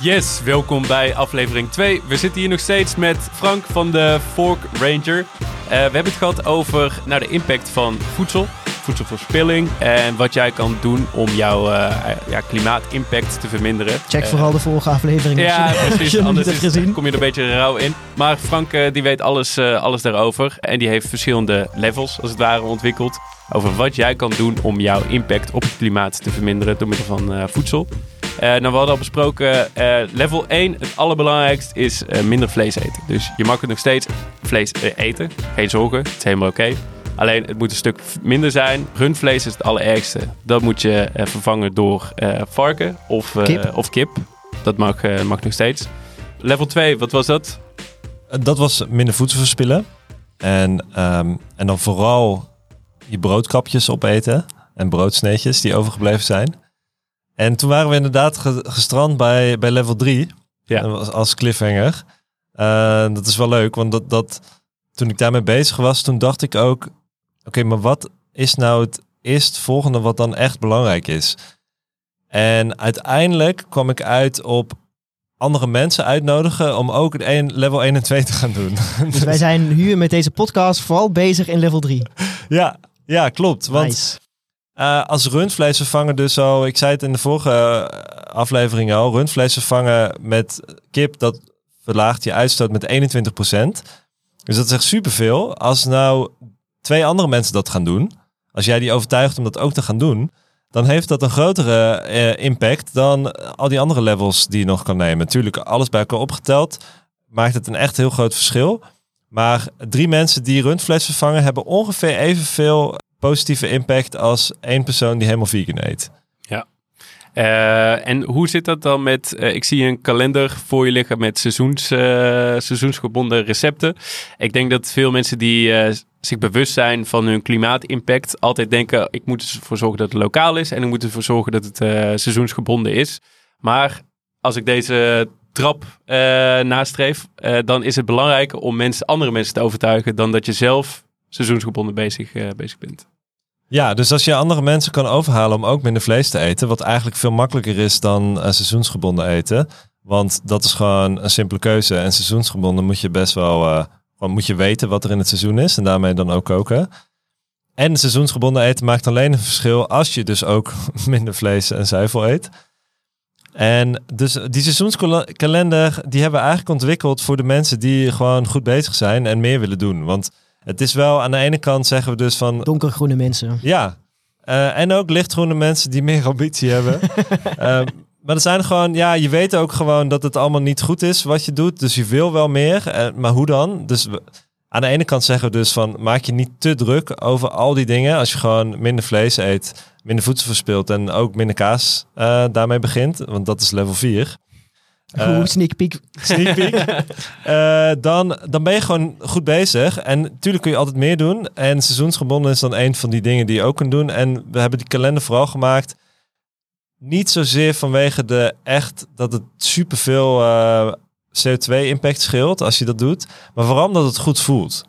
Yes, welkom bij aflevering 2. We zitten hier nog steeds met Frank van de Fork Ranger. Uh, we hebben het gehad over nou, de impact van voedsel, voedselverspilling en wat jij kan doen om jouw uh, ja, klimaatimpact te verminderen. Check uh, vooral de vorige aflevering. Ja, je, precies. je Anders is, gezien. kom je er een beetje rauw in. Maar Frank die weet alles, alles daarover en die heeft verschillende levels als het ware ontwikkeld over wat jij kan doen om jouw impact op het klimaat te verminderen door middel van voedsel. Uh, nou, we hadden al besproken, uh, level 1, het allerbelangrijkste is uh, minder vlees eten. Dus je mag het nog steeds vlees eten, geen zorgen, het is helemaal oké. Okay. Alleen het moet een stuk minder zijn. Rundvlees is het allerergste. Dat moet je vervangen door varken of kip. of kip. Dat mag, mag nog steeds. Level 2, wat was dat? Dat was minder voedsel verspillen. En, um, en dan vooral je broodkapjes opeten en broodsneetjes die overgebleven zijn. En toen waren we inderdaad gestrand bij, bij level 3. Ja. Als cliffhanger. Uh, dat is wel leuk, want dat, dat, toen ik daarmee bezig was, toen dacht ik ook... Oké, okay, maar wat is nou het eerstvolgende wat dan echt belangrijk is? En uiteindelijk kwam ik uit op andere mensen uitnodigen om ook het een, level 1 en 2 te gaan doen. Dus wij zijn hier met deze podcast vooral bezig in level 3. Ja, ja klopt. Want Nice. Uh, als rundvlees vervangen dus zo, ik zei het in de vorige aflevering al, rundvlees vervangen met kip, dat verlaagt je uitstoot met 21%. Dus dat is echt superveel. Als nou twee andere mensen dat gaan doen, als jij die overtuigt om dat ook te gaan doen, dan heeft dat een grotere uh, impact dan al die andere levels die je nog kan nemen. Natuurlijk, alles bij elkaar opgeteld maakt het een echt heel groot verschil. Maar drie mensen die rundvlees vervangen hebben ongeveer evenveel positieve impact als één persoon die helemaal vegan eet. Ja. Uh, en hoe zit dat dan met, uh, ik zie een kalender voor je liggen met seizoens, uh, seizoensgebonden recepten. Ik denk dat veel mensen die zich bewust zijn van hun klimaatimpact altijd denken, ik moet ervoor zorgen dat het lokaal is en ik moet ervoor zorgen dat het seizoensgebonden is. Maar als ik deze trap nastreef, dan is het belangrijker om mensen, andere mensen te overtuigen dan dat je zelf seizoensgebonden bezig, uh, bezig bent. Ja, dus als je andere mensen kan overhalen om ook minder vlees te eten, wat eigenlijk veel makkelijker is dan uh, seizoensgebonden eten. Want dat is gewoon een simpele keuze. En seizoensgebonden moet je best wel, uh, gewoon moet je weten wat er in het seizoen is en daarmee dan ook koken. En seizoensgebonden eten maakt alleen een verschil als je dus ook minder vlees en zuivel eet. En dus die seizoenskalender, die hebben we eigenlijk ontwikkeld voor de mensen die gewoon goed bezig zijn en meer willen doen. Want het is wel aan de ene kant zeggen we dus van... Donkergroene mensen. Ja. Uh, en ook lichtgroene mensen die meer ambitie hebben. uh, maar er zijn gewoon... Ja, je weet ook gewoon dat het allemaal niet goed is wat je doet. Dus je wil wel meer. Uh, maar hoe dan? Dus we, aan de ene kant zeggen we dus van... Maak je niet te druk over al die dingen. Als je gewoon minder vlees eet, minder voedsel verspilt... en ook minder kaas daarmee begint. Want dat is level 4. Uh, sneak peek. Sneak peek. uh, dan, dan ben je gewoon goed bezig. En natuurlijk kun je altijd meer doen. En seizoensgebonden is dan een van die dingen die je ook kunt doen. En we hebben die kalender vooral gemaakt. Niet zozeer vanwege de echt dat het superveel uh, CO2-impact scheelt als je dat doet. Maar vooral omdat het goed voelt.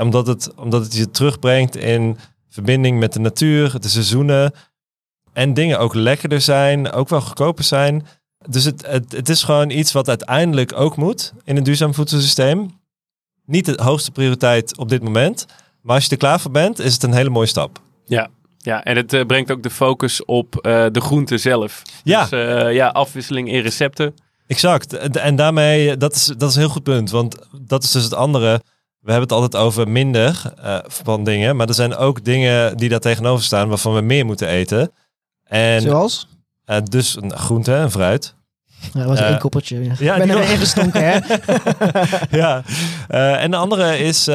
Omdat, het, omdat het je terugbrengt in verbinding met de natuur, de seizoenen. En dingen ook lekkerder zijn, ook wel goedkoper zijn. Dus het, het, het is gewoon iets wat uiteindelijk ook moet in een duurzaam voedselsysteem. Niet de hoogste prioriteit op dit moment. Maar als je er klaar voor bent, is het een hele mooie stap. Ja, ja en het uh, brengt ook de focus op uh, de groente zelf. Ja. Dus uh, ja, afwisseling in recepten. Exact. En daarmee, dat is, dat is een heel goed punt. Want dat is dus het andere. We hebben het altijd over minder van dingen. Maar er zijn ook dingen die daar tegenover staan waarvan we meer moeten eten. En, Zoals? Uh, dus een groente en fruit. Ja, dat was uh, één koppeltje. Ja. ja ik ben er weer ingestonken, hè? ja. Uh, en de andere is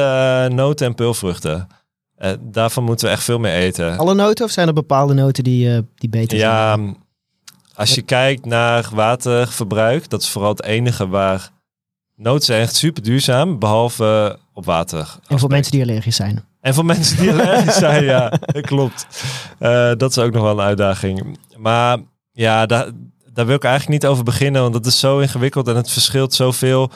noten en peulvruchten. daarvan moeten we echt veel meer eten. Alle noten of zijn er bepaalde noten die, die beter zijn? Ja, als je kijkt naar waterverbruik, dat is vooral het enige waar noten zijn echt super duurzaam, behalve op water. En voor mensen die allergisch zijn. En voor mensen die allergisch zijn, ja, dat klopt. Uh, dat is ook nog wel een uitdaging. Maar ja, daar, daar wil ik eigenlijk niet over beginnen, want dat is zo ingewikkeld en het verschilt zoveel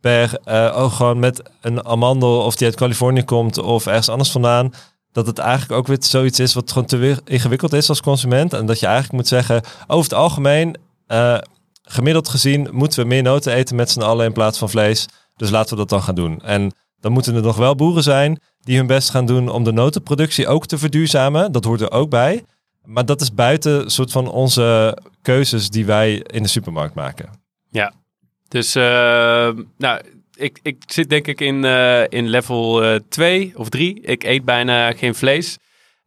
per, uh, oh, gewoon met een amandel of die uit Californië komt of ergens anders vandaan. Dat het eigenlijk ook weer zoiets is wat gewoon te ingewikkeld is als consument. En dat je eigenlijk moet zeggen, over het algemeen uh, gemiddeld gezien moeten we meer noten eten met z'n allen in plaats van vlees. Dus laten we dat dan gaan doen. En dan moeten er nog wel boeren zijn die hun best gaan doen om de notenproductie ook te verduurzamen. Dat hoort er ook bij. Maar dat is buiten soort van onze keuzes die wij in de supermarkt maken. Dus eh, nou, ik, ik zit denk ik in, eh, in level 2 of 3. Ik eet bijna geen vlees.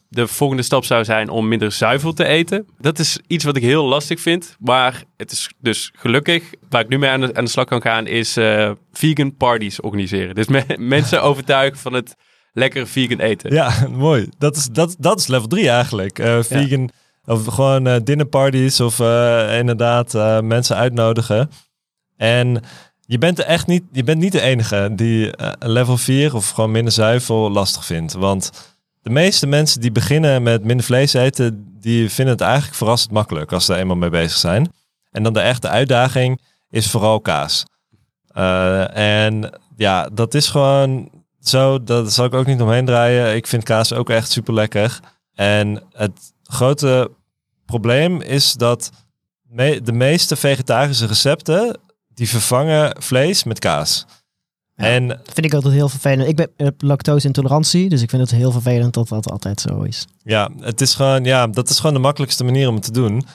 De volgende stap zou zijn om minder zuivel te eten. Dat is iets wat ik heel lastig vind. Maar het is dus gelukkig, waar ik nu mee aan de, aan de slag kan gaan, is eh, vegan parties organiseren. Dus me- mensen overtuigen van het lekkere vegan eten. Ja, mooi. Dat is, dat, dat is level 3 eigenlijk. Eh, vegan, of gewoon eh dinnerparties of eh, inderdaad mensen uitnodigen. En je bent er echt niet, je bent niet de enige die level 4 of gewoon minder zuivel lastig vindt. Want de meeste mensen die beginnen met minder vlees eten, die vinden het eigenlijk verrassend makkelijk als ze er eenmaal mee bezig zijn. En dan de echte uitdaging is vooral kaas. En ja, dat is gewoon zo, dat zal ik ook niet omheen draaien. Ik vind kaas ook echt super lekker. En het grote probleem is dat me- de meeste vegetarische recepten, die vervangen vlees met kaas. Ja. En Dat vind ik altijd heel vervelend. Ik ben heb lactose-intolerantie, dus ik vind het heel vervelend dat dat altijd zo is. ja, het is gewoon, ja, dat is gewoon de makkelijkste manier om het te doen.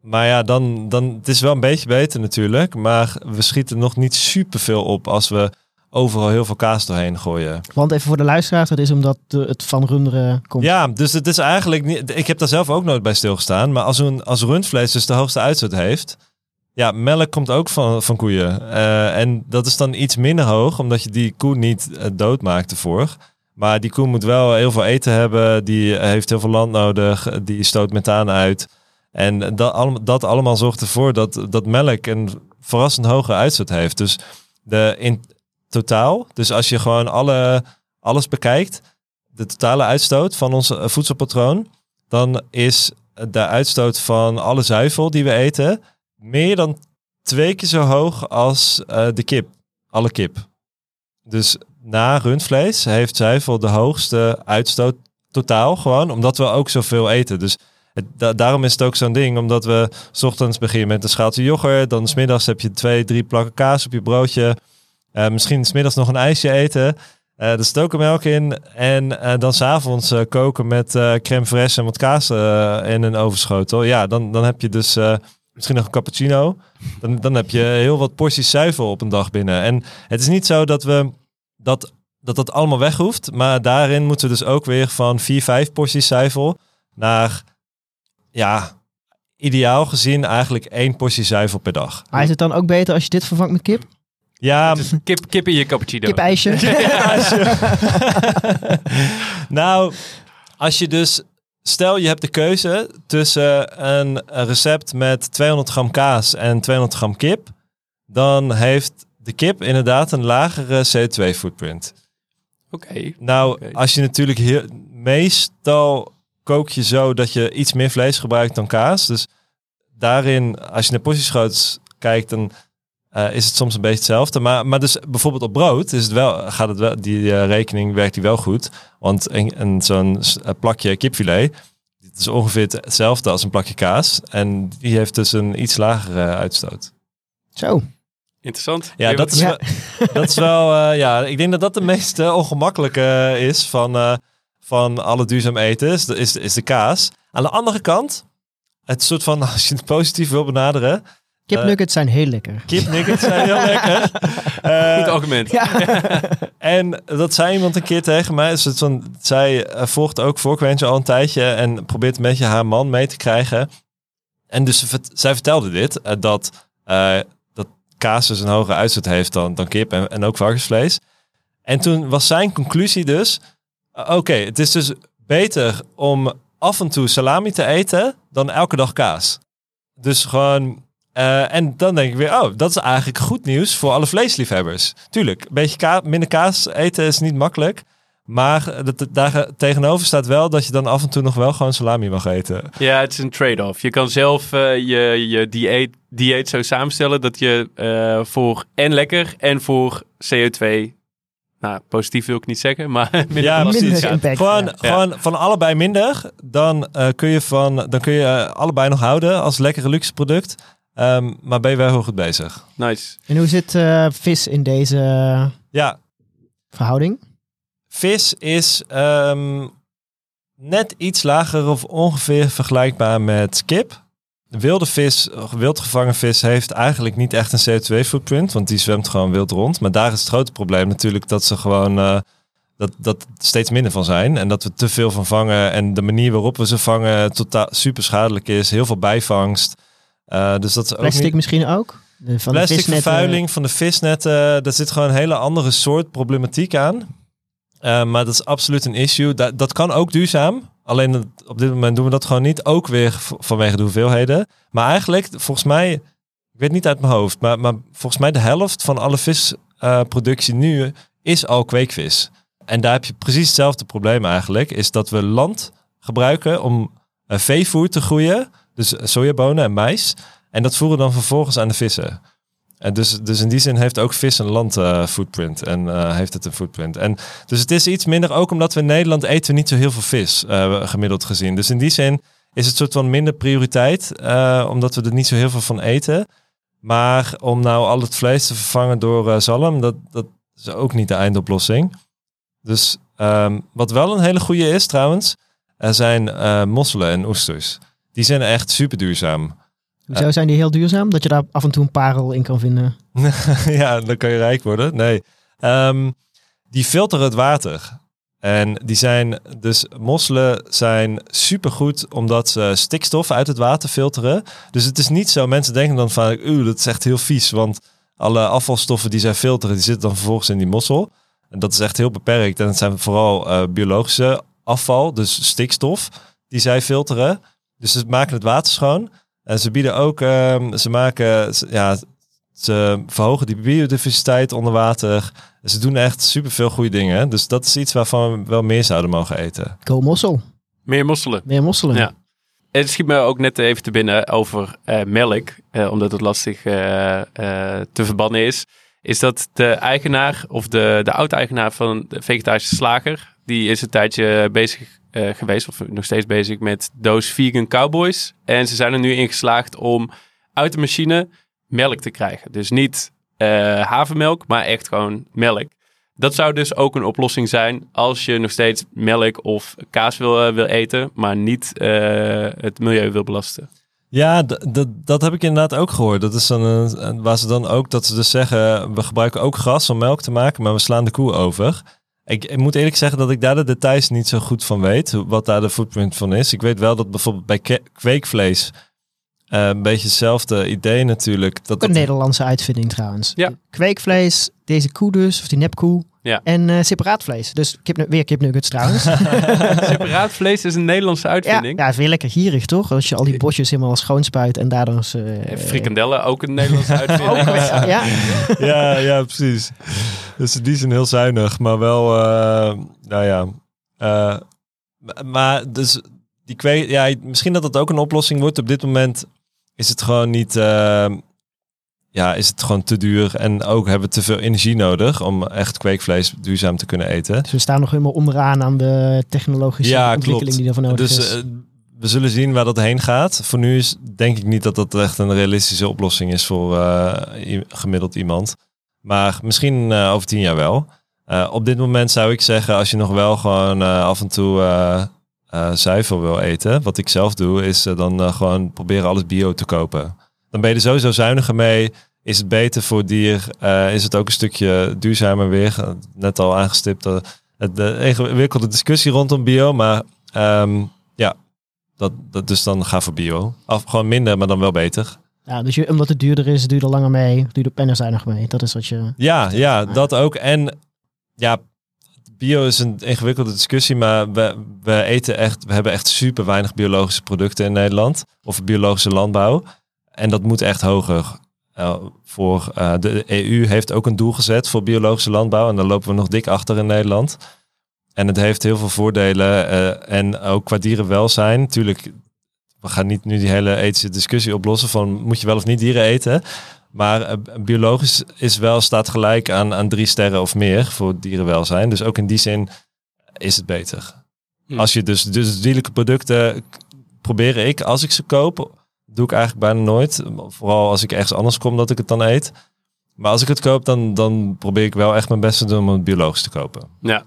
Maar ja, dan, dan, het is wel een beetje beter natuurlijk. Maar we schieten nog niet super veel op als we overal heel veel kaas doorheen gooien. Want even voor de luisteraars, dat is omdat de- het van runderen komt. Ja, dus het is eigenlijk niet. Ik heb daar zelf ook nooit bij stilgestaan. Maar als, een, als rundvlees dus de hoogste uitstoot heeft. Ja, melk komt ook van, van koeien. Eh, en dat is dan iets minder hoog, omdat je die koe niet eh, doodmaakt ervoor. Maar die koe moet wel heel veel eten hebben. Die heeft heel veel land nodig. Die stoot methaan uit. En dat, dat allemaal zorgt ervoor dat, dat melk een verrassend hoge uitstoot heeft. Dus de, in totaal, dus als je gewoon alle, alles bekijkt, de totale uitstoot van ons eh, voedselpatroon, dan is de uitstoot van alle zuivel die we eten meer dan twee keer zo hoog als eh, de kip, alle kip. Dus na rundvlees heeft zuivel de hoogste uitstoot totaal gewoon, omdat we ook zoveel eten. Dus het, da- daarom is het ook zo'n ding, omdat we 's ochtends beginnen met een schaaltje yoghurt, dan 's middags heb je twee, drie plakken kaas op je broodje, Eh, misschien 's middags nog een ijsje eten. Er stoken melk in. En eh, dan s'avonds avonds koken met crème fraîche en wat kaas in een ovenschotel. Ja, dan, dan heb je dus misschien nog een cappuccino. Dan, dan heb je heel wat porties zuivel op een dag binnen. En het is niet zo dat we dat, dat, dat allemaal weg hoeft. Maar daarin moeten we dus ook weer van 4, 5 porties zuivel naar, ja, ideaal gezien eigenlijk één portie zuivel per dag. Maar is het dan ook beter als je dit vervangt met kip? Ja, Dus kip, kip in je cappuccino. Kip-ijsje? nou, als je dus... Stel, je hebt de keuze tussen een recept met 200 gram kaas en 200 gram kip. Dan heeft de kip inderdaad een lagere CO2-footprint. Oké. Nou, als je natuurlijk heel, meestal kook je zo dat je iets meer vlees gebruikt dan kaas. Dus daarin, als je naar portiesgroottes kijkt, dan eh, is het soms een beetje hetzelfde. Maar, maar dus bijvoorbeeld op brood is het wel, gaat het wel, die eh, rekening werkt die wel goed. Want een, een, zo'n eh, plakje kipfilet, het is ongeveer hetzelfde als een plakje kaas. En die heeft dus een iets lagere uitstoot. Zo. Interessant. Ja, dat is, Ja. wel, dat is wel, eh, ja, ik denk dat dat de meest eh, ongemakkelijke is van, eh, van alle duurzaam eten, is de, is, is de kaas. Aan de andere kant, het soort van, als je het positief wil benaderen, Kipnuggets zijn heel lekker. kipnuggets zijn heel lekker. Eh, Goed argument. Ja. en dat zei iemand een keer tegen mij. Dus het van, zij eh, volgt ook Forkwench al een tijdje en probeert een beetje haar man mee te krijgen. En dus zij vertelde dit, eh, dat, eh, dat kaas dus een hogere uitstoot heeft dan, dan kip en, en ook varkensvlees. En toen was zijn conclusie dus, oké, het is dus beter om af en toe salami te eten dan elke dag kaas. Dus gewoon... eh, en dan denk ik weer, oh, dat is eigenlijk goed nieuws voor alle vleesliefhebbers. Tuurlijk, een beetje ka- minder kaas eten is niet makkelijk. Maar dat, daar tegenover staat wel dat je dan af en toe nog wel gewoon salami mag eten. Ja, het is een trade-off. Je kan zelf eh, je, je dieet, dieet zo samenstellen dat je eh, voor en lekker en voor CO2, nou positief wil ik niet zeggen, maar minder Ja, Minder impact. Gewoon, ja. gewoon van allebei minder. Dan, eh, kun je van, dan kun je eh, allebei nog houden als lekkere luxe product. Ehm, maar ben je wel heel goed bezig. Nice. En hoe zit eh, vis in deze Ja, verhouding? vis is ehm, net iets lager of ongeveer vergelijkbaar met kip. De wilde vis, wild gevangen vis, heeft eigenlijk niet echt een CO2-footprint, want die zwemt gewoon wild rond. Maar daar is het grote probleem natuurlijk dat ze gewoon eh, dat, dat steeds minder van zijn en dat we te veel van vangen en de manier waarop we ze vangen totaal super schadelijk is, heel veel bijvangst. Eh, dus dat is ook Plastic niet... misschien ook? De, van de Plastic visnetten. vervuiling van de visnetten, daar zit gewoon een hele andere soort problematiek aan. Eh, maar dat is absoluut een issue. Dat, dat kan ook duurzaam. Alleen op dit moment doen we dat gewoon niet. Ook weer vanwege de hoeveelheden. Maar eigenlijk, volgens mij, ik weet niet uit mijn hoofd, maar, maar volgens mij de helft van alle visproductie nu is al kweekvis. En daar heb je precies hetzelfde probleem eigenlijk. Is dat we land gebruiken om eh, veevoer te groeien. Dus sojabonen en mais. En dat voeren dan vervolgens aan de vissen. En dus, dus in die zin heeft ook vis een land eh, footprint. En eh, heeft het een footprint. En dus het is iets minder ook omdat we in Nederland eten niet zo heel veel vis, eh, gemiddeld gezien. Dus in die zin is het soort van minder prioriteit, omdat we er niet zo heel veel van eten. Maar om nou al het vlees te vervangen door zalm, dat, dat is ook niet de eindoplossing. Dus ehm, wat wel een hele goede is trouwens, er zijn mosselen en oesters. Die zijn echt super duurzaam. Hoezo zijn die heel duurzaam? Dat je daar af en toe een parel in kan vinden. ja, dan kan je rijk worden. Nee. Ehm, die filteren het water. En die zijn dus mosselen zijn supergoed omdat ze stikstof uit het water filteren. Dus het is niet zo. Mensen denken dan van, uw, dat is echt heel vies, want alle afvalstoffen die zij filteren, die zitten dan vervolgens in die mossel. En dat is echt heel beperkt. En het zijn vooral eh, biologische afval, dus stikstof, die zij filteren. Dus ze maken het water schoon. En ze bieden ook, ehm, ze maken, ja, ze verhogen die biodiversiteit onder water. Ze doen echt superveel goede dingen. Dus dat is iets waarvan we wel meer zouden mogen eten. Go mossel. Meer mosselen. Meer mosselen. Ja. Het schiet me ook net even te binnen over eh, melk, eh, omdat het lastig eh, eh, te verbannen is. Is dat de eigenaar of de, de oud-eigenaar van de vegetarische slager, die is een tijdje bezig eh, geweest, of nog steeds bezig met doos vegan cowboys. En ze zijn er nu in geslaagd om uit de machine melk te krijgen. Dus niet eh, havermelk, maar echt gewoon melk. Dat zou dus ook een oplossing zijn als je nog steeds melk of kaas wil, eh, wil eten, maar niet het milieu wil belasten. Ja, dat heb ik inderdaad ook gehoord. Dat is dan waar ze dan ook dat ze dus zeggen: we gebruiken ook gras om melk te maken, maar we slaan de koe over. Ik, moet eerlijk zeggen dat ik daar de details niet zo goed van weet, wat daar de footprint van is. Ik weet wel dat bijvoorbeeld bij kweekvlees eh, een beetje hetzelfde idee natuurlijk. Dat Ook een dat- Nederlandse uitvinding trouwens. Ja. Kweekvlees, deze koe dus, of die nepkoe. Ja. En eh separaat vlees. Dus kip, weer kipnuggets trouwens. Separaat vlees is een Nederlandse ja, uitvinding. ja, is weer lekker gierig toch? Als je al die bosjes helemaal schoonspuit en daardoor... eens, eh, En Frikandellen ook een Nederlandse uitvinding. ja. ja, ja, precies. Dus die zijn heel zuinig, maar wel, eh, nou ja. eh, maar dus die kweek, ja, misschien dat dat ook een oplossing wordt. Op dit moment is het gewoon niet, eh, ja, is het gewoon te duur. En ook hebben we te veel energie nodig om echt kweekvlees duurzaam te kunnen eten. Dus we staan nog helemaal onderaan aan de technologische Ja, ontwikkeling klopt. die daarvoor nodig Dus is. eh, we zullen zien waar dat heen gaat. Voor nu is, denk ik niet dat dat echt een realistische oplossing is voor i- gemiddeld iemand. Maar misschien eh, over tien jaar wel. Op dit moment zou ik zeggen, als je nog wel gewoon af en toe zuivel wil eten. Wat ik zelf doe, is eh, dan eh, gewoon proberen alles bio te kopen. Dan ben je er sowieso zuiniger mee. Is het beter voor dier? Is het ook een stukje duurzamer weer? Net al aangestipt. het de ingewikkelde discussie rondom bio. Maar ehm, ja, dat, dat, dus dan ga voor bio. Of gewoon minder, maar dan wel beter. Ja, dus je, omdat het duurder is, duurt er langer mee, duurt er en er zuinig mee. Dat is wat je... Ja, ja, dat ook. En ja, bio is een ingewikkelde discussie, maar we, we eten echt, we hebben echt super weinig biologische producten in Nederland. Of biologische landbouw. En dat moet echt hoger. Eh, voor, eh, de EU heeft ook een doel gezet voor biologische landbouw. En daar lopen we nog dik achter in Nederland. En het heeft heel veel voordelen. eh, en ook qua dierenwelzijn. Natuurlijk, we gaan niet nu die hele ethische discussie oplossen van moet je wel of niet dieren eten. Maar eh, biologisch is wel, staat gelijk aan, aan drie sterren of meer voor dierenwelzijn. Dus ook in die zin is het beter. Hm. Als je dus, dus dierlijke producten probeer ik, als ik ze koop, doe ik eigenlijk bijna nooit. Vooral als ik ergens anders kom dat ik het dan eet. Maar als ik het koop, dan, dan probeer ik wel echt mijn best te doen om het biologisch te kopen. Ja.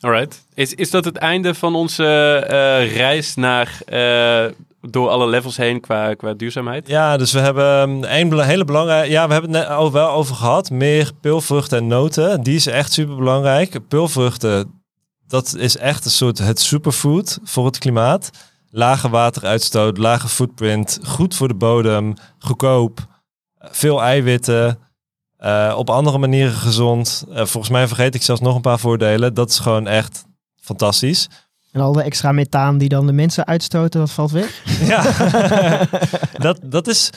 Alright. Is, is dat het einde van onze eh, reis naar eh, door alle levels heen qua, qua duurzaamheid? Ja, dus we hebben één bela- hele belangrijke. Ja, we hebben het net al wel over gehad. Meer peulvruchten en noten. Die is echt super belangrijk. Peulvruchten, dat is echt een soort het superfood voor het klimaat. Lage wateruitstoot, lage footprint, goed voor de bodem, goedkoop, veel eiwitten. eh, op andere manieren gezond. Eh, volgens mij vergeet ik zelfs nog een paar voordelen. Dat is gewoon echt fantastisch. En al de extra methaan die dan de mensen uitstoten, dat valt weg. Ja, dat, dat is.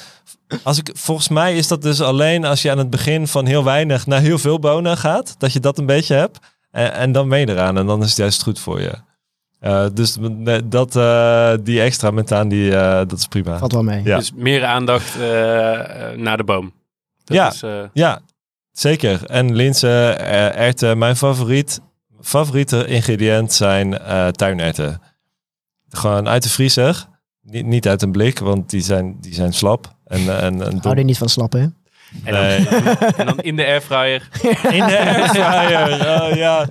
Als ik, volgens mij is dat dus alleen als je aan het begin van heel weinig naar heel veel bonen gaat, dat je dat een beetje hebt. En, en dan ben je eraan en dan is het juist goed voor je. Eh, dus dat, eh, die extra methaan, die, eh, dat is prima. Valt wel mee. Ja. Dus meer aandacht eh, eh, naar de boom. Dat Ja. Is, eh, Ja, zeker. En linzen, eh, erwten, mijn favoriet, favoriete ingrediënt zijn eh tuinerwten. Gewoon uit de vriezer. Niet, niet uit een blik, want die zijn, die zijn slap. En, eh, en, en er niet van slappen. hè? en, dan, Nee. en dan in de airfryer. In de airfryer. Oh ja,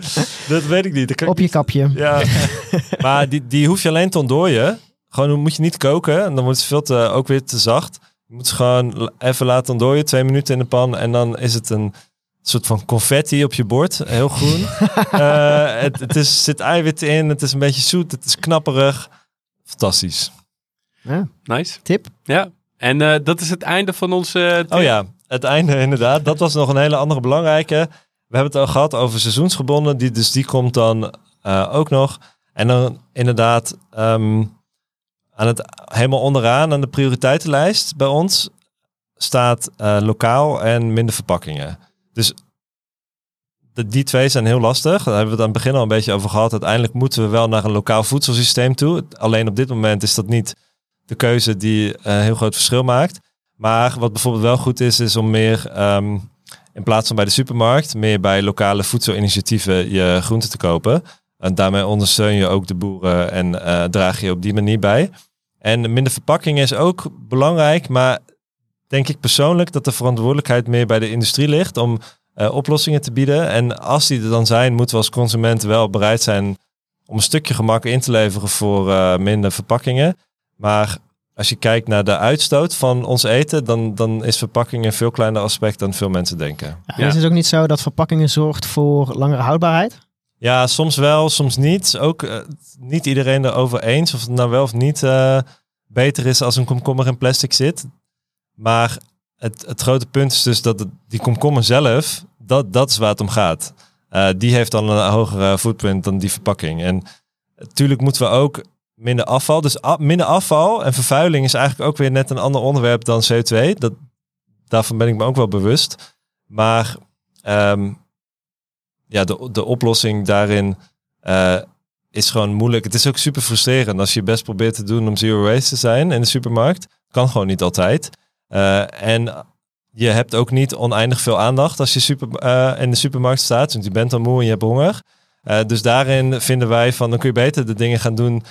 dat weet ik niet. Ik Op je kapje. Ja, maar die, die hoef je alleen te ontdooien. Gewoon moet je niet koken. En dan wordt het veel te, ook weer te zacht. Je moet ze gewoon even laten ontdooien. Twee minuten in de pan. En dan is het een soort van confetti op je bord. Heel groen. Eh, het het is, zit eiwit in. Het is een beetje zoet. Het is knapperig. Fantastisch. Ja, Nice. tip. Ja. En eh, dat is het einde van onze... Oh ja, het einde inderdaad. Dat was nog een hele andere belangrijke. We hebben het al gehad over seizoensgebonden. Die, dus die komt dan eh, ook nog. En dan inderdaad ehm, aan het helemaal onderaan aan de prioriteitenlijst bij ons staat eh, lokaal en minder verpakkingen. Dus de, die twee zijn heel lastig. Daar hebben we het aan het begin al een beetje over gehad. Uiteindelijk moeten we wel naar een lokaal voedselsysteem toe. Alleen op dit moment is dat niet de keuze die een heel groot verschil maakt. Maar wat bijvoorbeeld wel goed is, is om meer ehm, in plaats van bij de supermarkt, meer bij lokale voedselinitiatieven je groenten te kopen. En daarmee ondersteun je ook de boeren en eh, draag je op die manier bij. En minder verpakking is ook belangrijk, maar denk ik persoonlijk dat de verantwoordelijkheid meer bij de industrie ligt om eh, oplossingen te bieden. En als die er dan zijn, moeten we als consument wel bereid zijn om een stukje gemak in te leveren voor eh, minder verpakkingen. Maar als je kijkt naar de uitstoot van ons eten, dan, dan is verpakking een veel kleiner aspect dan veel mensen denken. Ja, Ja. Is het ook niet zo dat verpakkingen zorgt voor langere houdbaarheid? Ja, soms wel, soms niet. Ook eh, niet iedereen erover eens of het nou wel of niet eh, beter is als een komkommer in plastic zit. Maar het, het grote punt is dus dat die komkommer zelf, dat, dat is waar het om gaat. Eh, die heeft dan een hogere footprint dan die verpakking. En natuurlijk moeten we ook minder afval. Dus minder afval en vervuiling is eigenlijk ook weer net een ander onderwerp dan CO2. Dat, daarvan ben ik me ook wel bewust. Maar ehm, ja, de, de oplossing daarin eh, is gewoon moeilijk. Het is ook super frustrerend als je best probeert te doen om zero waste te zijn in de supermarkt. Kan gewoon niet altijd. Eh, en je hebt ook niet oneindig veel aandacht als je super, eh, in de supermarkt staat. Want je bent dan moe en je hebt honger. Eh, dus daarin vinden wij van, dan kun je beter de dingen gaan doen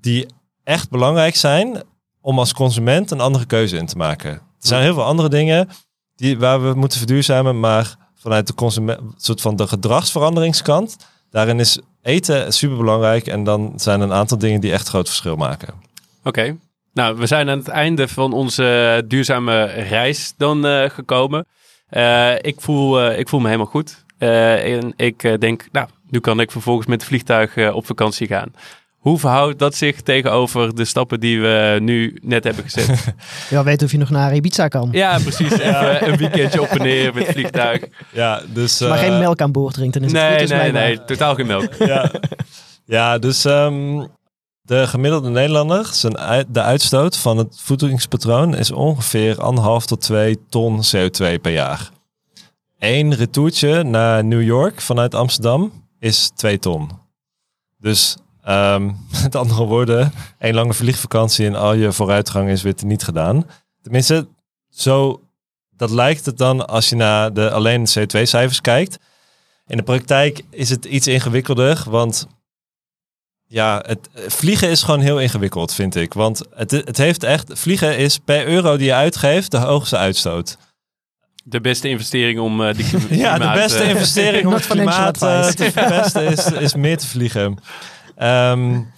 die echt belangrijk zijn om als consument een andere keuze in te maken. Er zijn heel veel andere dingen die, waar we moeten verduurzamen, maar vanuit de consument, soort van de gedragsveranderingskant, daarin is eten super belangrijk en dan zijn er een aantal dingen die echt groot verschil maken. Oké. Nou, we zijn aan het einde van onze duurzame reis dan eh, gekomen. Eh, ik, voel, eh, ik voel me helemaal goed. Eh, en ik denk, nou, nu kan ik vervolgens met het vliegtuig op vakantie gaan. Hoe verhoudt dat zich tegenover de stappen die we nu net hebben gezet? Ja, weet of je nog naar Ibiza kan. ja, precies. Even een weekendje op en neer met het vliegtuig. Ja, dus. maar geen melk aan boord drinkt, dan is het Nee, goed, dus nee, blijkbaar. nee. Totaal geen melk. ja. ja, dus ehm, de gemiddelde Nederlander, zijn de uitstoot van het voedingspatroon is ongeveer anderhalf tot 2 ton CO2 per jaar. Eén retourtje naar New York vanuit Amsterdam is 2 ton. Dus ehm, met andere woorden, één lange vliegvakantie en al je vooruitgang is weer niet gedaan. Tenminste, zo, dat lijkt het dan als je naar de alleen CO2-cijfers kijkt. In de praktijk is het iets ingewikkelder, want ja, het, vliegen is gewoon heel ingewikkeld, vind ik. Want het, het heeft echt, vliegen is per euro die je uitgeeft de hoogste uitstoot. De beste investering om uh, die Ja, de beste uh, investering om het klimaat uh, te verpesten is, is meer te vliegen. Um,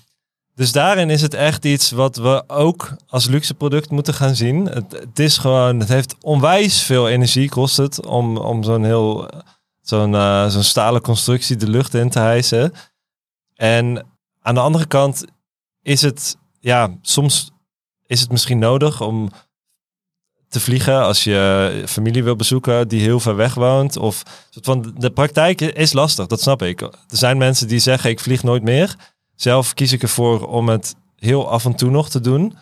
dus daarin is het echt iets wat we ook als luxe product moeten gaan zien. Het, het is gewoon, het heeft onwijs veel energie kost het om, om zo'n heel, zo'n uh, zo'n stalen constructie de lucht in te hijsen. En aan de andere kant is het, ja, soms is het misschien nodig om te vliegen als je familie wil bezoeken die heel ver weg woont. Of van de praktijk is lastig, dat snap ik. Er zijn mensen die zeggen ik vlieg nooit meer. Zelf kies ik ervoor om het heel af en toe nog te doen.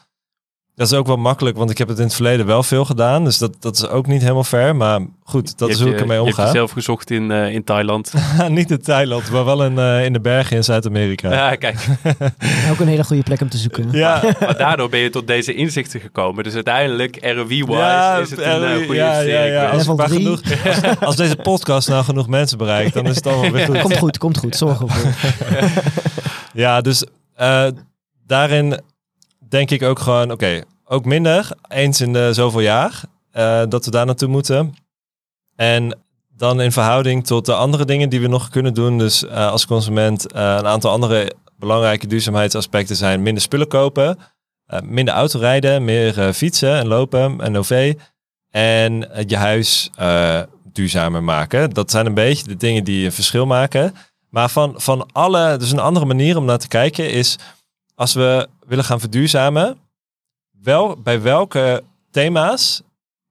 Dat is ook wel makkelijk, want ik heb het in het verleden wel veel gedaan. Dus dat, dat is ook niet helemaal fair. Maar goed, dat is hoe ik ermee omga. Je hebt zelf gezocht in, uh, in Thailand. niet in Thailand, maar wel in, uh, in de bergen in Zuid-Amerika. Ja, kijk. ook een hele goede plek om te zoeken. Ja. maar daardoor ben je tot deze inzichten gekomen. Dus uiteindelijk, ROV-wise, ja, is het een uh, goede ja, ja, ja. Als, genoeg, als, als, deze podcast nou genoeg mensen bereikt, dan is het allemaal weer goed. Komt goed, komt goed. Zorg ervoor. ja, dus daarin denk ik ook gewoon, oké, ook minder, eens in de zoveel jaar, uh, dat we daar naartoe moeten. En dan in verhouding tot de andere dingen die we nog kunnen doen. Dus uh, als consument een aantal andere belangrijke duurzaamheidsaspecten zijn minder spullen kopen, minder autorijden, meer fietsen en lopen en OV. En je huis duurzamer maken. Dat zijn een beetje de dingen die een verschil maken. Maar van, van alle, dus een andere manier om naar te kijken is als we willen gaan verduurzamen, wel, bij welke thema's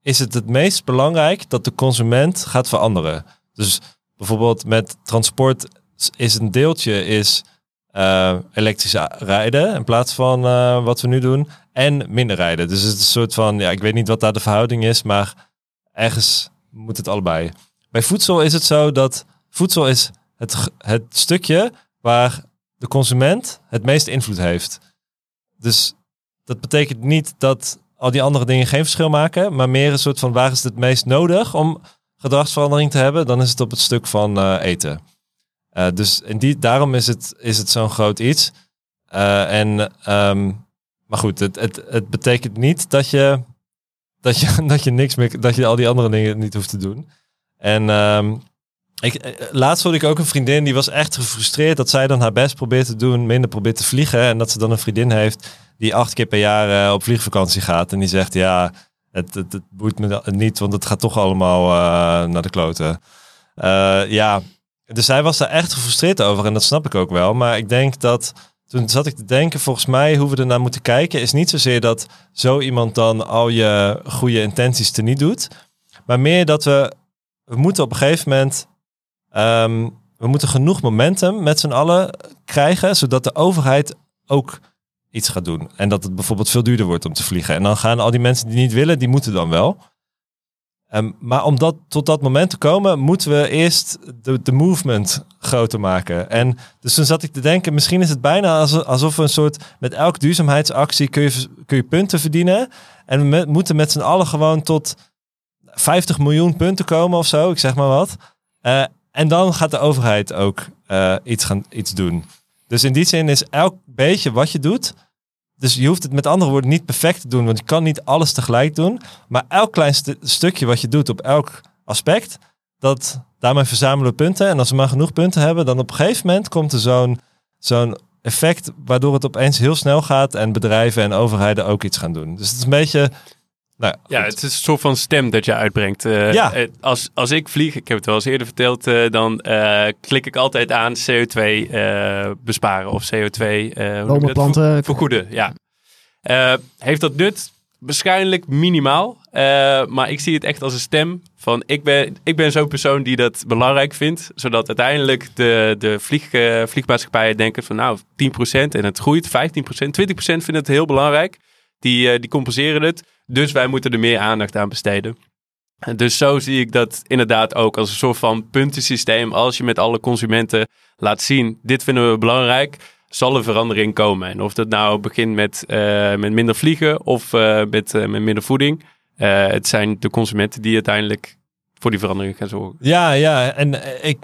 is het het meest belangrijk dat de consument gaat veranderen? Dus bijvoorbeeld met transport is een deeltje is uh, elektrisch rijden in plaats van uh, wat we nu doen en minder rijden. Dus het is een soort van, ja, ik weet niet wat daar de verhouding is, maar ergens moet het allebei. Bij voedsel is het zo dat voedsel is het, het stukje waar de consument het meeste invloed heeft. Dus dat betekent niet dat al die andere dingen geen verschil maken, maar meer een soort van waar is het meest nodig om gedragsverandering te hebben, dan is het op het stuk van uh, eten. Uh, dus in die, daarom is het, is het zo'n groot iets. Uh, en, um, maar goed, het, het, het betekent niet dat je, dat, je, dat je niks meer, dat je al die andere dingen niet hoeft te doen. En um, ik, laatst hoorde ik ook een vriendin die was echt gefrustreerd dat zij dan haar best probeert te doen, minder probeert te vliegen. En dat ze dan een vriendin heeft die acht keer per jaar uh, op vliegvakantie gaat. En die zegt, ja, het, het, boeit me niet, want het gaat toch allemaal uh, naar de kloten. Ja, dus zij was daar echt gefrustreerd over en dat snap ik ook wel. Maar ik denk dat, toen zat ik te denken, volgens mij hoe we er naar moeten kijken, is niet zozeer dat zo iemand dan al je goede intenties te niet doet. Maar meer dat we, we moeten op een gegeven moment Um, we moeten genoeg momentum met z'n allen krijgen, zodat de overheid ook iets gaat doen. En dat het bijvoorbeeld veel duurder wordt om te vliegen. En dan gaan al die mensen die niet willen, die moeten dan wel. Um, maar om dat, tot dat moment te komen, moeten we eerst de, de movement groter maken. En dus toen zat ik te denken, misschien is het bijna alsof we een soort, met elke duurzaamheidsactie kun je, kun punten verdienen. En we moeten met z'n allen gewoon tot 50 miljoen punten komen of zo, ik zeg maar wat. Uh, en dan gaat de overheid ook uh, iets, gaan, iets doen. Dus in die zin is elk beetje wat je doet. Dus je hoeft het met andere woorden niet perfect te doen, want je kan niet alles tegelijk doen. Maar elk klein stukje wat je doet op elk aspect, dat, daarmee verzamelen we punten. En als we maar genoeg punten hebben, dan op een gegeven moment komt er zo'n zo'n effect waardoor het opeens heel snel gaat en bedrijven en overheden ook iets gaan doen. Dus het is een beetje nou, ja, het is een soort van stem dat je uitbrengt. Uh, ja. als, als ik vlieg, ik heb het wel eens eerder verteld, uh, dan uh, klik ik altijd aan CO2 besparen of CO2 Bomen, planten, vergoeden. Ja. heeft dat nut? Waarschijnlijk minimaal. maar ik zie het echt als een stem van ik ben, ik ben zo'n persoon die dat belangrijk vindt. Zodat uiteindelijk de, de vlieg, vliegmaatschappijen denken van nou 10% en het groeit 15%, 20% vinden het heel belangrijk. Die, die compenseren het. Dus wij moeten er meer aandacht aan besteden. Dus zo zie ik dat inderdaad ook als een soort van puntensysteem. Als je met alle consumenten laat zien, dit vinden we belangrijk, zal er verandering komen. En of dat nou begint met, uh, met minder vliegen of uh, met, met minder voeding. het zijn de consumenten die uiteindelijk voor die verandering gaan zorgen. Ja, ja. En ik,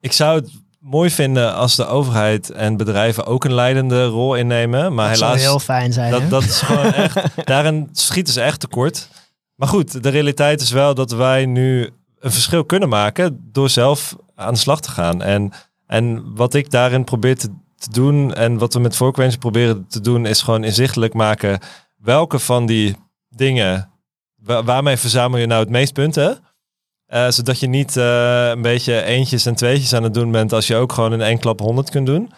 ik zou het mooi vinden als de overheid en bedrijven ook een leidende rol innemen. Maar dat helaas, zou heel fijn zijn. dat, dat is gewoon echt, daarin schieten ze echt tekort. Maar goed, de realiteit is wel dat wij nu een verschil kunnen maken door zelf aan de slag te gaan. En, en wat ik daarin probeer te, te doen en wat we met Frequency proberen te doen, is gewoon inzichtelijk maken welke van die dingen, wa- waarmee verzamel je nou het meest punten? Eh, zodat je niet eh, een beetje eentjes en tweetjes aan het doen bent als je ook gewoon in één klap 100 kunt doen.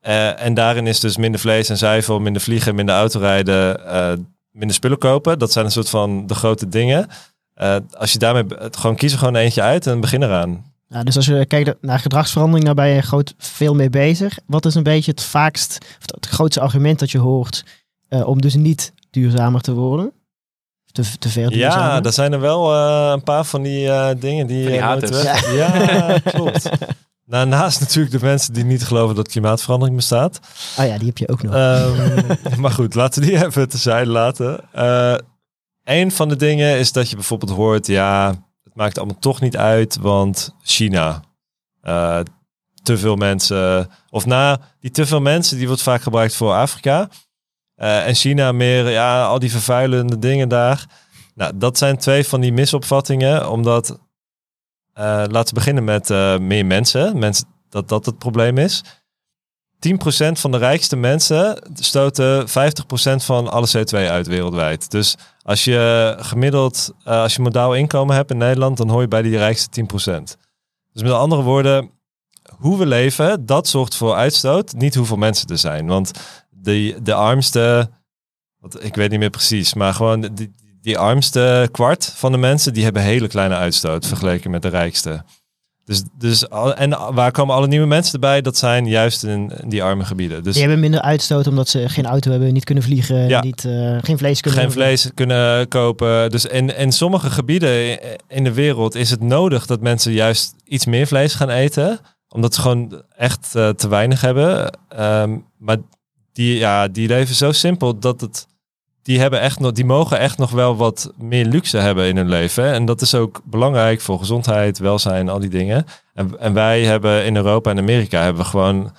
Eh, en daarin is dus minder vlees en zuivel, minder vliegen, minder autorijden, minder spullen kopen. Dat zijn een soort van de grote dingen. Als je daarmee gewoon kies er gewoon eentje uit en begin eraan. Dus als je kijkt naar gedragsverandering, daar ben je groot veel mee bezig. Wat is een beetje het vaakst, het grootste argument dat je hoort om dus niet duurzamer te worden? Te, te veel? Ja, dat zijn er wel eh, een paar van die eh, dingen die, Van die eh, nooit weg- Ja, klopt. Nou, naast natuurlijk de mensen die niet geloven dat klimaatverandering bestaat. Oh ja, die heb je ook nog. Ehm, maar goed, laten we die even terzijde laten. Eh een van de dingen is dat je bijvoorbeeld hoort, ja, het maakt allemaal toch niet uit, want China. eh, te veel mensen, of na die te veel mensen, die wordt vaak gebruikt voor Afrika. Eh, en China meer, ja, al die vervuilende dingen daar. Nou, dat zijn twee van die misopvattingen, omdat, eh, laten we beginnen met eh, meer mensen, mensen, dat dat het probleem is. 10% van de rijkste mensen stoten 50% van alle CO2 uit wereldwijd. Dus als je gemiddeld, als je modaal inkomen hebt in Nederland, dan hoor je bij die rijkste 10%. Dus met andere woorden, hoe we leven, dat zorgt voor uitstoot, niet hoeveel mensen er zijn. Want de, de armste, wat, ik weet niet meer precies, maar gewoon die, die armste kwart van de mensen, die hebben hele kleine uitstoot vergeleken met de rijkste. Dus, dus, al- en waar komen alle nieuwe mensen erbij? Dat zijn juist in, in die arme gebieden. Dus die hebben minder uitstoot omdat ze geen auto hebben, niet kunnen vliegen, Ja. niet, eh, geen vlees kunnen geen vlees kunnen kopen. Dus in, in sommige gebieden in de wereld is het nodig dat mensen juist iets meer vlees gaan eten. Omdat ze gewoon echt eh, te weinig hebben. Ehm, maar die, ja, die leven zo simpel dat het. Die, hebben echt nog, die mogen echt nog wel wat meer luxe hebben in hun leven. En dat is ook belangrijk voor gezondheid, welzijn, al die dingen. En, en wij hebben in Europa en Amerika hebben we gewoon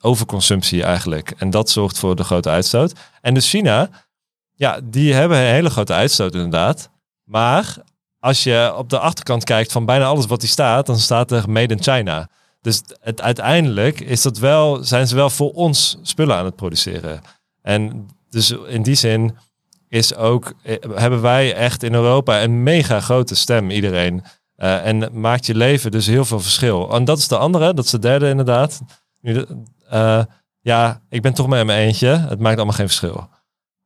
overconsumptie eigenlijk. En dat zorgt voor de grote uitstoot. En dus China, ja, die hebben een hele grote uitstoot inderdaad. Maar als je op de achterkant kijkt van bijna alles wat die staat, dan staat er Made in China. Dus het, uiteindelijk is dat wel, zijn ze wel voor ons spullen aan het produceren. En dus in die zin is ook, eh, hebben wij echt in Europa een mega grote stem, iedereen. Eh, en maakt je leven dus heel veel verschil. En dat is de andere, dat is de derde inderdaad. Nu eh, ja, ik ben toch maar in mijn eentje. Het maakt allemaal geen verschil.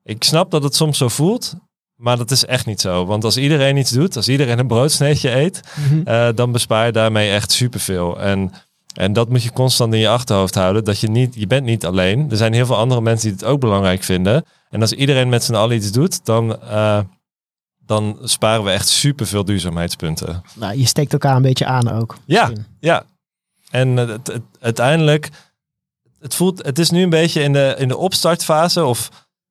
Ik snap dat het soms zo voelt, maar dat is echt niet zo. Want als iedereen iets doet, als iedereen een broodsneetje eet, Mhm. dan bespaar je daarmee echt superveel. En, en dat moet je constant in je achterhoofd houden. Dat je niet, je bent niet alleen. Er zijn heel veel andere mensen die het ook belangrijk vinden. En als iedereen met z'n allen iets doet, dan, eh, dan sparen we echt superveel duurzaamheidspunten. Nou, je steekt elkaar een beetje aan ook. Ja, ja. En het, het- uiteindelijk, het voelt, het is nu een beetje in de, in de opstartfase of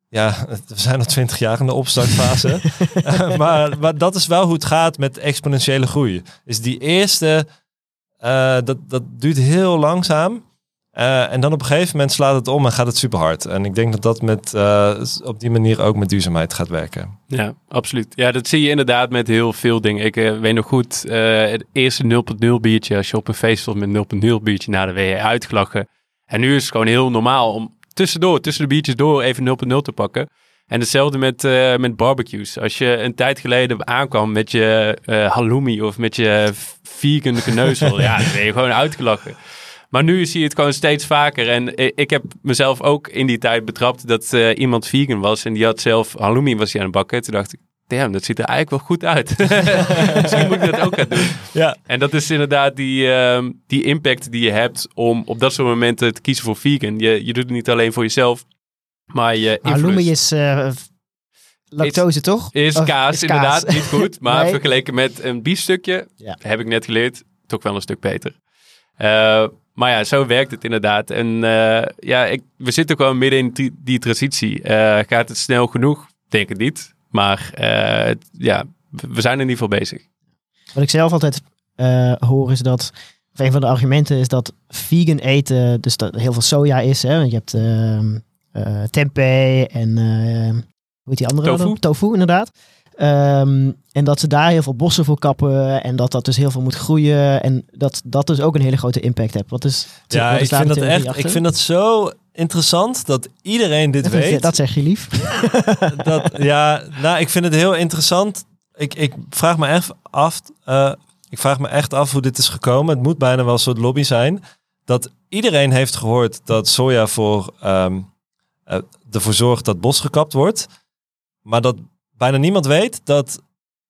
ja, we zijn al twintig jaar in de opstartfase. Maar, maar dat is wel hoe het gaat met exponentiële groei. Is die eerste, eh, dat, dat duurt heel langzaam. Eh, en dan op een gegeven moment slaat het om en gaat het super hard. En ik denk dat dat met, eh, op die manier ook met duurzaamheid gaat werken. Ja, absoluut. Ja, dat zie je inderdaad met heel veel dingen. Ik weet nog goed, het eerste 0.0 biertje, als je op een feest stond met 0.0 biertje, nou, dan ben je uitgelachen. En nu is het gewoon heel normaal om tussendoor, tussen de biertjes door, even 0.0 te pakken. En hetzelfde met, eh, met barbecues. Als je een tijd geleden aankwam met je eh, halloumi of met je vegan geneuzel, ja, dan ben je gewoon uitgelachen. Maar nu zie je het gewoon steeds vaker. En ik heb mezelf ook in die tijd betrapt dat eh, iemand vegan was. En die had zelf halloumi was hij aan het bakken. Toen dacht ik, damn, dat ziet er eigenlijk wel goed uit. Misschien moet ik dat ook gaan doen. Ja, En dat is inderdaad die, ehm, die impact die je hebt om op dat soort momenten te kiezen voor vegan. Je, je doet het niet alleen voor jezelf, maar je Halloumi is eh, lactose, toch? is Of kaas, is inderdaad niet goed. Maar Nee. vergeleken met een biefstukje, Ja. heb ik net geleerd, toch wel een stuk beter. Eh, maar ja, zo werkt het inderdaad. En eh, ja, ik, we zitten gewoon midden in die, die transitie. Gaat het snel genoeg? Denk het niet. Maar het- ja, we zijn in ieder geval bezig. Wat ik zelf altijd hoor is dat een van de argumenten is dat vegan eten, dus dat heel veel soja is. Hè? Want je hebt eh, tempeh en eh, hoe heet die andere? Tofu. dan? Tofu, inderdaad. Ehm, en dat ze daar heel veel bossen voor kappen en dat dat dus heel veel moet groeien en dat dat dus ook een hele grote impact heeft. Wat is, Ja, wat is ik vind dat echt. Ik vind dat zo interessant dat iedereen dit dat, weet. dat zeg je lief. dat, ja, nou, ik vind het heel interessant. Ik, ik vraag me echt af. eh, ik vraag me echt af hoe dit is gekomen. Het moet bijna wel een soort lobby zijn. Dat iedereen heeft gehoord dat soja voor, ehm, eh, ervoor zorgt dat bos gekapt wordt. Maar dat bijna niemand weet dat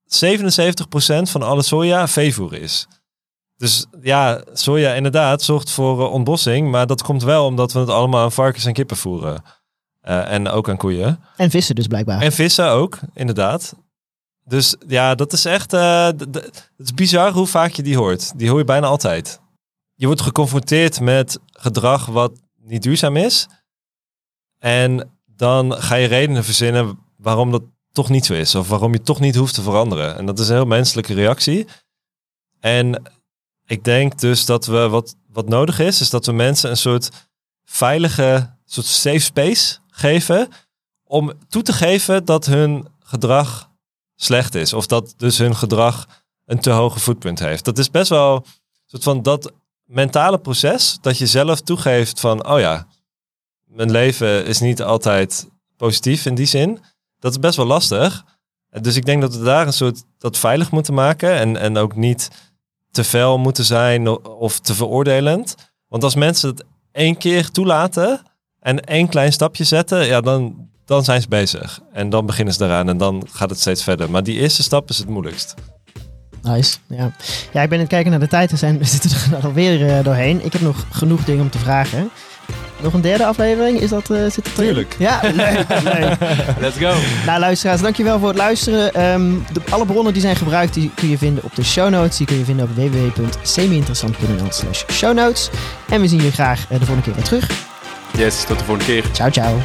77% van alle soja veevoer is. Dus ja, soja inderdaad zorgt voor eh, ontbossing. Maar dat komt wel omdat we het allemaal aan varkens en kippen voeren. Eh, en ook aan koeien. En vissen dus blijkbaar. En vissen ook, inderdaad. Dus ja, dat is echt. eh, d- het is bizar hoe vaak je die hoort. Die hoor je bijna altijd. Je wordt geconfronteerd met gedrag wat niet duurzaam is. En dan ga je redenen verzinnen waarom dat toch niet zo is. Of waarom je toch niet hoeft te veranderen. En dat is een heel menselijke reactie. En ik denk dus dat we wat, wat nodig is, is dat we mensen een soort veilige, soort safe space geven om toe te geven dat hun gedrag slecht is. Of dat dus hun gedrag een te hoge footprint heeft. Dat is best wel een soort van dat mentale proces dat je zelf toegeeft van, oh ja, mijn leven is niet altijd positief in die zin. Dat is best wel lastig. Dus ik denk dat we daar een soort dat veilig moeten maken en, en ook niet te fel moeten zijn of te veroordelend. Want als mensen het één keer toelaten en één klein stapje zetten, ja, dan, dan zijn ze bezig. En dan beginnen ze eraan en dan gaat het steeds verder. Maar die eerste stap is het moeilijkst. Nice. Ja. ja, ik ben het kijken naar de tijd. We, zijn, we zitten er alweer eh, doorheen. Ik heb nog genoeg dingen om te vragen. Nog een derde aflevering? Is dat, eh zit het? Tuurlijk. Ja, leuk. leuk. Let's go. Nou, luisteraars, dankjewel voor het luisteren. Ehm, de, alle bronnen die zijn gebruikt, die kun je vinden op de show notes. Die kun je vinden op www.semi-interessant.nl slash show notes. En we zien jullie graag eh, de volgende keer weer terug. Yes, tot de volgende keer. Ciao, ciao.